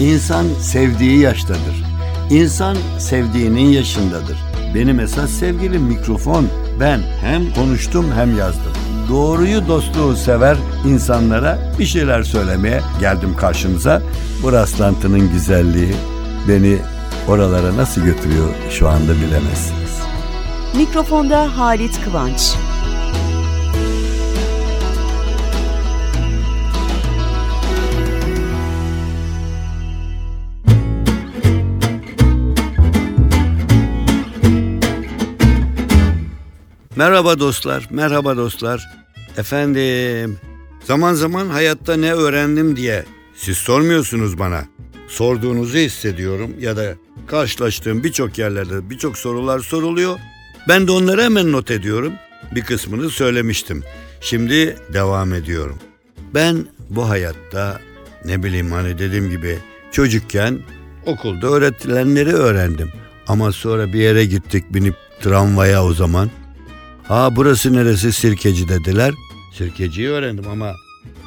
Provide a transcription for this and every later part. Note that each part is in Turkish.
İnsan sevdiği yaştadır. İnsan sevdiğinin yaşındadır. Benim esas sevgilim mikrofon. Ben hem konuştum hem yazdım. Doğruyu dostluğu sever insanlara bir şeyler söylemeye geldim karşınıza. Bu rastlantının güzelliği beni oralara nasıl götürüyor şu anda bilemezsiniz. Mikrofonda Halit Kıvanç. Merhaba dostlar, merhaba dostlar. Efendim, zaman zaman hayatta ne öğrendim diye siz sormuyorsunuz bana. Sorduğunuzu hissediyorum ya da karşılaştığım birçok yerlerde birçok sorular soruluyor. Ben de onları hemen not ediyorum. Bir kısmını söylemiştim. Şimdi devam ediyorum. Ben bu hayatta ne bileyim hani dediğim gibi çocukken okulda öğretilenleri öğrendim. Ama sonra bir yere gittik binip tramvaya o zaman. Ha burası neresi sirkeci dediler. Sirkeciyi öğrendim ama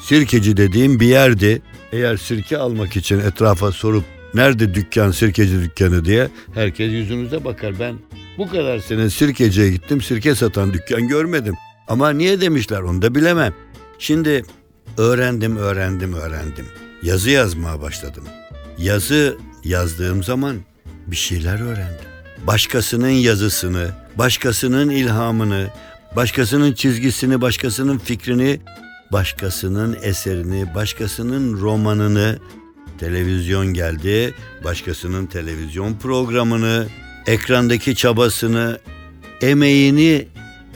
sirkeci dediğim bir yerdi. Eğer sirke almak için etrafa sorup nerede dükkan sirkeci dükkanı diye herkes yüzümüze bakar. Ben bu kadar sene sirkeciye gittim sirke satan dükkan görmedim. Ama niye demişler onu da bilemem. Şimdi öğrendim öğrendim öğrendim. Yazı yazmaya başladım. Yazı yazdığım zaman bir şeyler öğrendim. Başkasının yazısını, başkasının ilhamını, başkasının çizgisini, başkasının fikrini, başkasının eserini, başkasının romanını, televizyon geldi, başkasının televizyon programını, ekrandaki çabasını, emeğini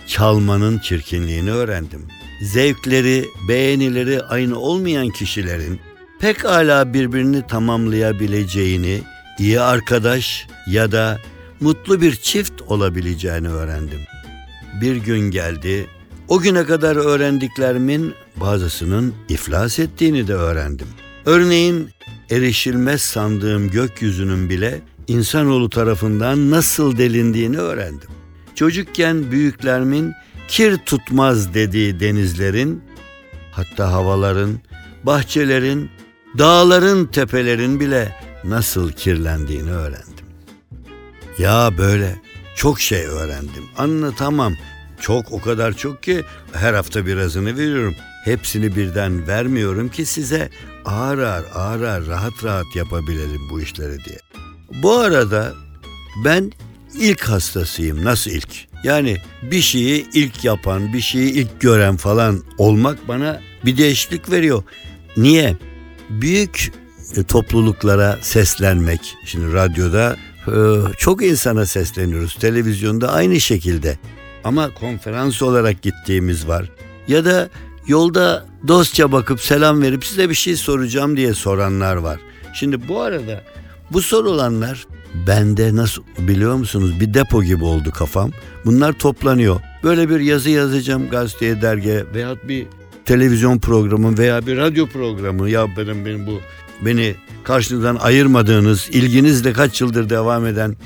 çalmanın çirkinliğini öğrendim. Zevkleri, beğenileri aynı olmayan kişilerin pekala birbirini tamamlayabileceğini, iyi arkadaş ya da mutlu bir çift olabileceğini öğrendim. Bir gün geldi, o güne kadar öğrendiklerimin bazısının iflas ettiğini de öğrendim. Örneğin erişilmez sandığım gökyüzünün bile insanoğlu tarafından nasıl delindiğini öğrendim. Çocukken büyüklerimin kir tutmaz dediği denizlerin, hatta havaların, bahçelerin, dağların, tepelerin bile nasıl kirlendiğini öğrendim. Ya böyle çok şey öğrendim. Anlatamam. Çok o kadar çok ki her hafta birazını veriyorum. Hepsini birden vermiyorum ki size ağır ağır ağır ağır rahat rahat yapabilelim bu işleri diye. Bu arada ben ilk hastasıyım. Nasıl ilk? Yani bir şeyi ilk yapan, bir şeyi ilk gören falan olmak bana bir değişiklik veriyor. Niye? Büyük e, topluluklara seslenmek. Şimdi radyoda çok insana sesleniyoruz. Televizyonda aynı şekilde. Ama konferans olarak gittiğimiz var. Ya da yolda dostça bakıp selam verip size bir şey soracağım diye soranlar var. Şimdi bu arada bu sorulanlar bende nasıl biliyor musunuz bir depo gibi oldu kafam. Bunlar toplanıyor. Böyle bir yazı yazacağım gazeteye, dergiye veya bir televizyon programı veya bir radyo programı ya benim benim bu beni karşınızdan ayırmadığınız, ilginizle kaç yıldır devam eden,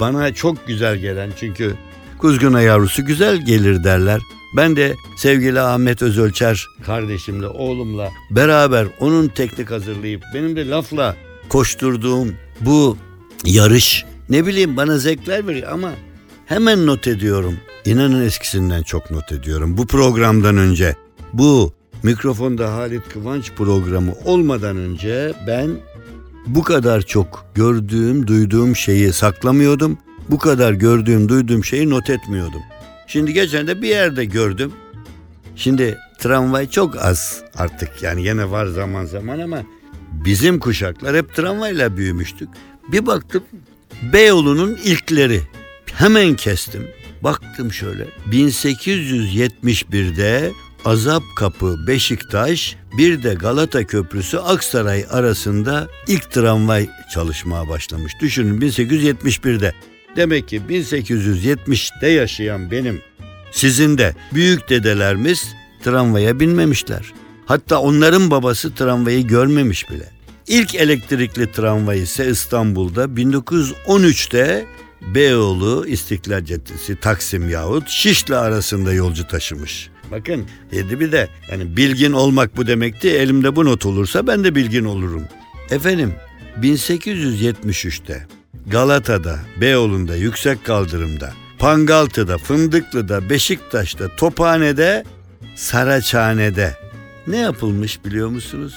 bana çok güzel gelen çünkü kuzguna yavrusu güzel gelir derler. Ben de sevgili Ahmet Özölçer kardeşimle, oğlumla beraber onun teknik hazırlayıp benim de lafla koşturduğum bu yarış ne bileyim bana zevkler veriyor ama hemen not ediyorum. İnanın eskisinden çok not ediyorum. Bu programdan önce bu mikrofonda Halit Kıvanç programı olmadan önce ben bu kadar çok gördüğüm, duyduğum şeyi saklamıyordum. Bu kadar gördüğüm, duyduğum şeyi not etmiyordum. Şimdi geçen de bir yerde gördüm. Şimdi tramvay çok az artık yani yine var zaman zaman ama bizim kuşaklar hep tramvayla büyümüştük. Bir baktım Beyoğlu'nun ilkleri. Hemen kestim. Baktım şöyle 1871'de Azap Kapı Beşiktaş bir de Galata Köprüsü Aksaray arasında ilk tramvay çalışmaya başlamış. Düşünün 1871'de. Demek ki 1870'te yaşayan benim sizin de büyük dedelerimiz tramvaya binmemişler. Hatta onların babası tramvayı görmemiş bile. İlk elektrikli tramvay ise İstanbul'da 1913'te Beyoğlu İstiklal Caddesi Taksim yahut Şişli arasında yolcu taşımış. Bakın yedi bir de yani bilgin olmak bu demekti. Elimde bu not olursa ben de bilgin olurum. Efendim 1873'te Galata'da, Beyoğlu'nda, Yüksek Kaldırım'da, Pangaltı'da, Fındıklı'da, Beşiktaş'ta, Tophane'de, Saraçhane'de ne yapılmış biliyor musunuz?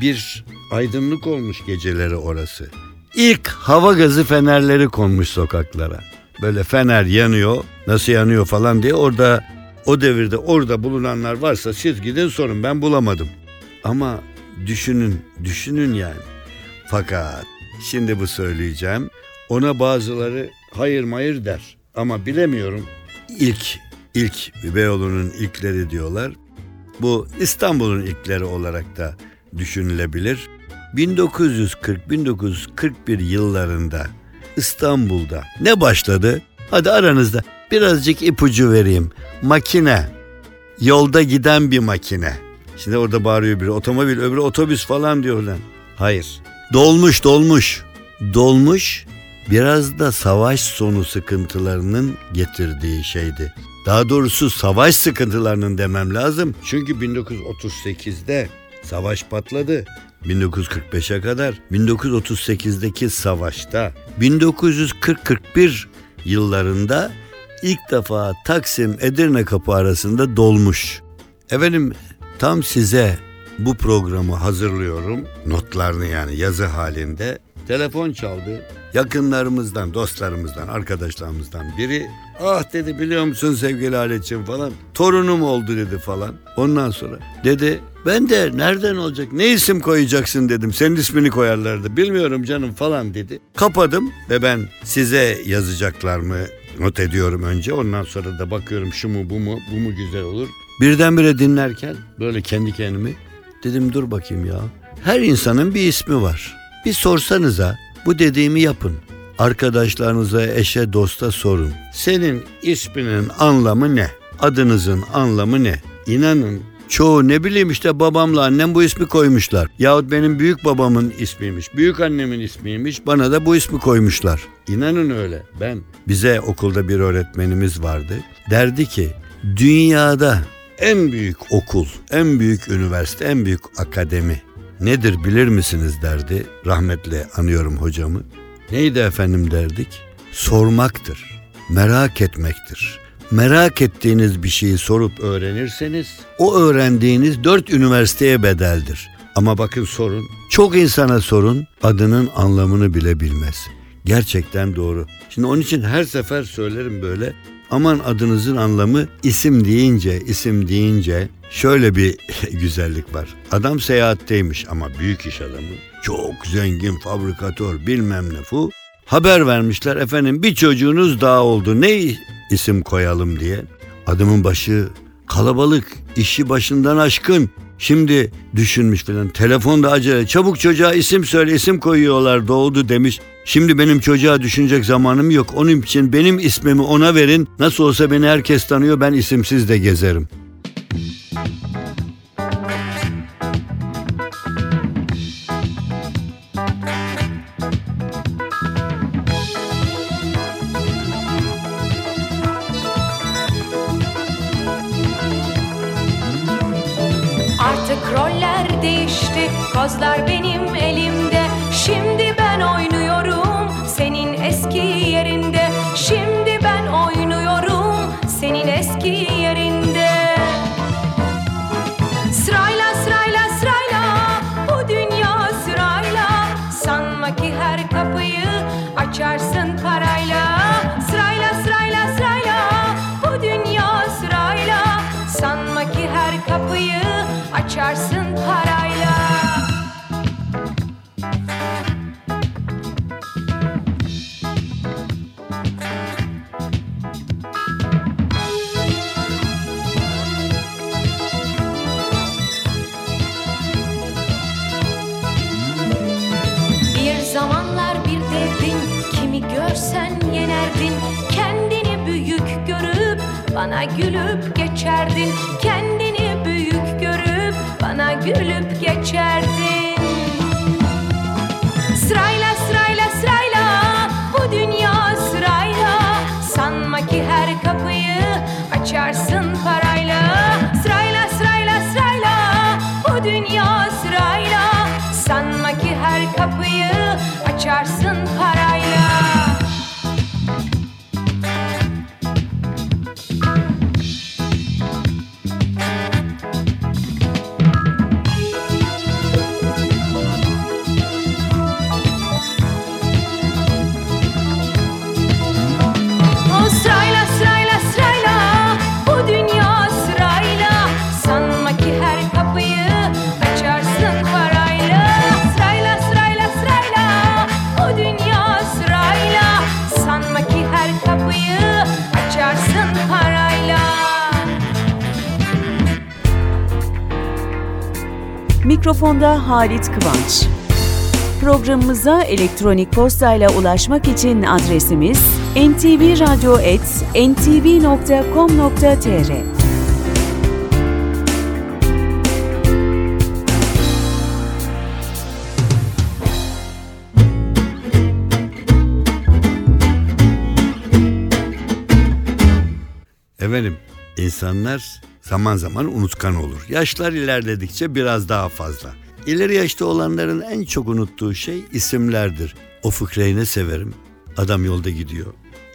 Bir aydınlık olmuş geceleri orası. İlk hava gazı fenerleri konmuş sokaklara. Böyle fener yanıyor, nasıl yanıyor falan diye orada o devirde orada bulunanlar varsa siz gidin sorun ben bulamadım. Ama düşünün, düşünün yani. Fakat şimdi bu söyleyeceğim. Ona bazıları hayır mayır der. Ama bilemiyorum. İlk, ilk Beyoğlu'nun ilkleri diyorlar. Bu İstanbul'un ilkleri olarak da düşünülebilir. 1940-1941 yıllarında İstanbul'da ne başladı? Hadi aranızda birazcık ipucu vereyim. Makine. Yolda giden bir makine. Şimdi orada bağırıyor biri otomobil öbürü otobüs falan diyorlar. Hayır. Dolmuş dolmuş. Dolmuş biraz da savaş sonu sıkıntılarının getirdiği şeydi. Daha doğrusu savaş sıkıntılarının demem lazım. Çünkü 1938'de savaş patladı. 1945'e kadar 1938'deki savaşta 1940-41 yıllarında ilk defa Taksim Edirne kapı arasında dolmuş. Efendim tam size bu programı hazırlıyorum. Notlarını yani yazı halinde. Telefon çaldı. Yakınlarımızdan, dostlarımızdan, arkadaşlarımızdan biri ah dedi biliyor musun sevgili Haletciğim falan. Torunum oldu dedi falan. Ondan sonra dedi ben de nereden olacak ne isim koyacaksın dedim. Senin ismini koyarlardı bilmiyorum canım falan dedi. Kapadım ve ben size yazacaklar mı not ediyorum önce. Ondan sonra da bakıyorum şu mu bu mu bu mu güzel olur. Birdenbire dinlerken böyle kendi kendimi dedim dur bakayım ya. Her insanın bir ismi var. Bir sorsanıza bu dediğimi yapın. Arkadaşlarınıza, eşe, dosta sorun. Senin isminin anlamı ne? Adınızın anlamı ne? İnanın çoğu ne bileyim işte babamla annem bu ismi koymuşlar. Yahut benim büyük babamın ismiymiş, büyük annemin ismiymiş. Bana da bu ismi koymuşlar. İnanın öyle. Ben bize okulda bir öğretmenimiz vardı. Derdi ki dünyada en büyük okul, en büyük üniversite, en büyük akademi nedir bilir misiniz derdi. Rahmetle anıyorum hocamı. Neydi efendim derdik? Sormaktır, merak etmektir. Merak ettiğiniz bir şeyi sorup öğrenirseniz o öğrendiğiniz dört üniversiteye bedeldir. Ama bakın sorun, çok insana sorun adının anlamını bile bilmez. Gerçekten doğru. Şimdi onun için her sefer söylerim böyle. Aman adınızın anlamı isim deyince, isim deyince şöyle bir güzellik var. Adam seyahatteymiş ama büyük iş adamı. Çok zengin fabrikatör bilmem ne fu. Haber vermişler efendim bir çocuğunuz daha oldu. Ne isim koyalım diye. Adamın başı kalabalık, işi başından aşkın. Şimdi düşünmüş filan. Telefonda acele çabuk çocuğa isim söyle isim koyuyorlar doğdu demiş. Şimdi benim çocuğa düşünecek zamanım yok. Onun için benim ismimi ona verin. Nasıl olsa beni herkes tanıyor ben isimsiz de gezerim. Bana gülüp geçerdin kendini büyük görüp bana gülüp geçerdin. Sırayla sırayla sırayla bu dünya sırayla. Sanma ki her kapıyı açarsın parayla. Sırayla sırayla sırayla bu dünya Mikrofonda Halit Kıvanç. Programımıza elektronik postayla ulaşmak için adresimiz ntvradio.ntv.com.tr Efendim, insanlar zaman zaman unutkan olur. Yaşlar ilerledikçe biraz daha fazla. İleri yaşta olanların en çok unuttuğu şey isimlerdir. O fıkrayı ne severim. Adam yolda gidiyor.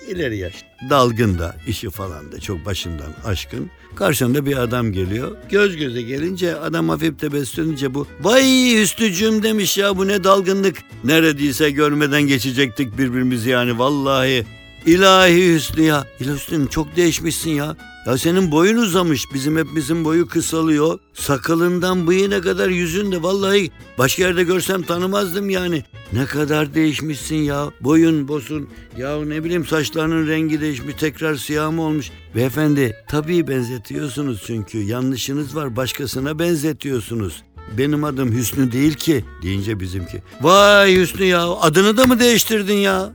İleri yaş. Dalgın da, işi falan da çok başından aşkın. Karşında bir adam geliyor. Göz göze gelince adam hafif tebessümünce bu. Vay Hüsnücüğüm demiş ya bu ne dalgınlık. Neredeyse görmeden geçecektik birbirimizi yani vallahi. İlahi Hüsnü ya. İlahi Hüsnü çok değişmişsin ya. Ya senin boyun uzamış. Bizim hepimizin boyu kısalıyor. Sakalından bıyığına kadar yüzün de vallahi başka yerde görsem tanımazdım yani. Ne kadar değişmişsin ya. Boyun, bosun. Ya ne bileyim saçlarının rengi değişmiş. Tekrar siyah mı olmuş? Beyefendi tabii benzetiyorsunuz çünkü. Yanlışınız var. Başkasına benzetiyorsunuz. Benim adım Hüsnü değil ki deyince bizimki. Vay Hüsnü ya adını da mı değiştirdin ya?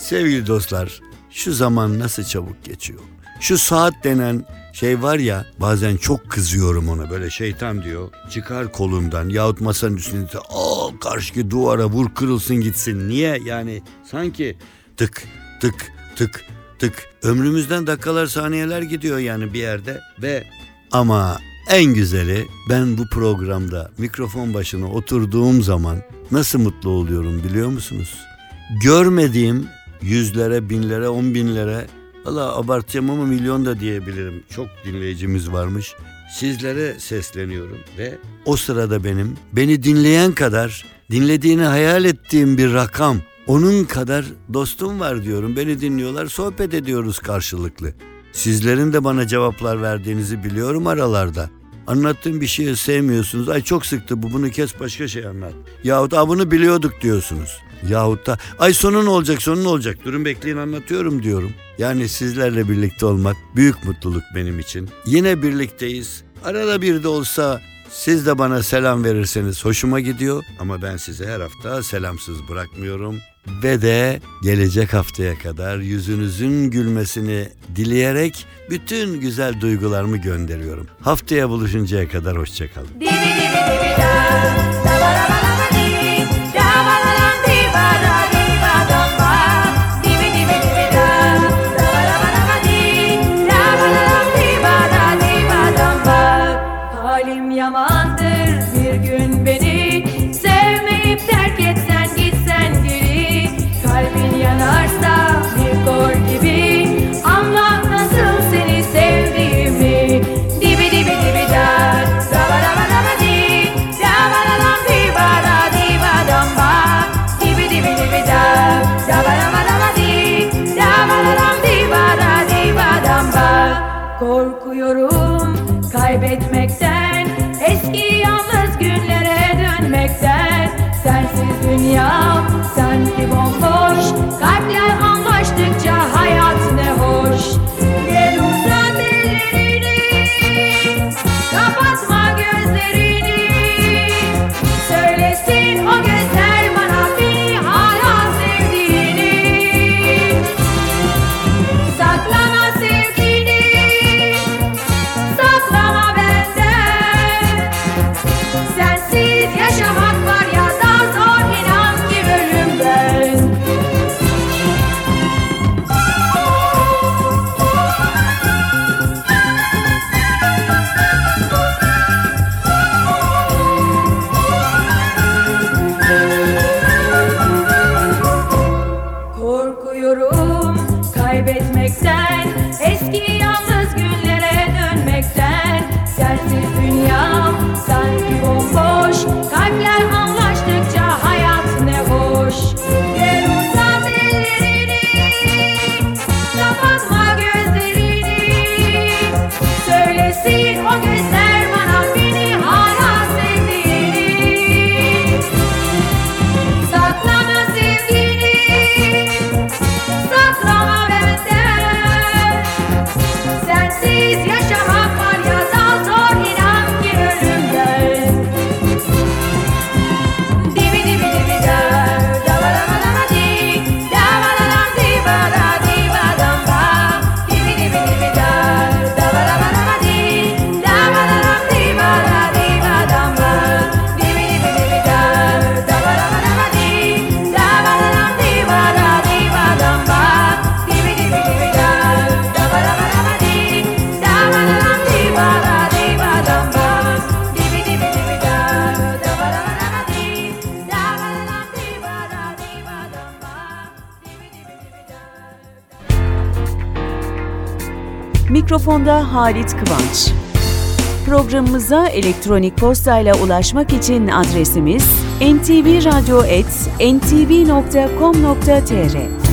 Sevgili dostlar, şu zaman nasıl çabuk geçiyor. Şu saat denen şey var ya bazen çok kızıyorum ona böyle şeytan diyor. Çıkar kolundan yahut masanın üstünde al karşıki duvara vur kırılsın gitsin. Niye yani sanki tık tık tık tık ömrümüzden dakikalar saniyeler gidiyor yani bir yerde ve ama en güzeli ben bu programda mikrofon başına oturduğum zaman nasıl mutlu oluyorum biliyor musunuz? Görmediğim yüzlere, binlere, on binlere valla abartacağım ama milyon da diyebilirim. Çok dinleyicimiz varmış. Sizlere sesleniyorum ve o sırada benim beni dinleyen kadar dinlediğini hayal ettiğim bir rakam onun kadar dostum var diyorum. Beni dinliyorlar, sohbet ediyoruz karşılıklı. Sizlerin de bana cevaplar verdiğinizi biliyorum aralarda. Anlattığım bir şeyi sevmiyorsunuz. Ay çok sıktı bu bunu kes başka şey anlat. Yahut bunu biliyorduk diyorsunuz. Yahut da ay sonu ne olacak sonu ne olacak durun bekleyin anlatıyorum diyorum. Yani sizlerle birlikte olmak büyük mutluluk benim için. Yine birlikteyiz. Arada bir de olsa siz de bana selam verirseniz hoşuma gidiyor. Ama ben sizi her hafta selamsız bırakmıyorum. Ve de gelecek haftaya kadar yüzünüzün gülmesini dileyerek bütün güzel duygularımı gönderiyorum. Haftaya buluşuncaya kadar hoşçakalın. Korkuyorum kaybetmekten Eski yalnız günlere dönmekten. Sensiz dünyam sanki bomboş Mikrofonda Halit Kıvanç. Programımıza elektronik postayla ulaşmak için adresimiz ntvradio.ntv.com.tr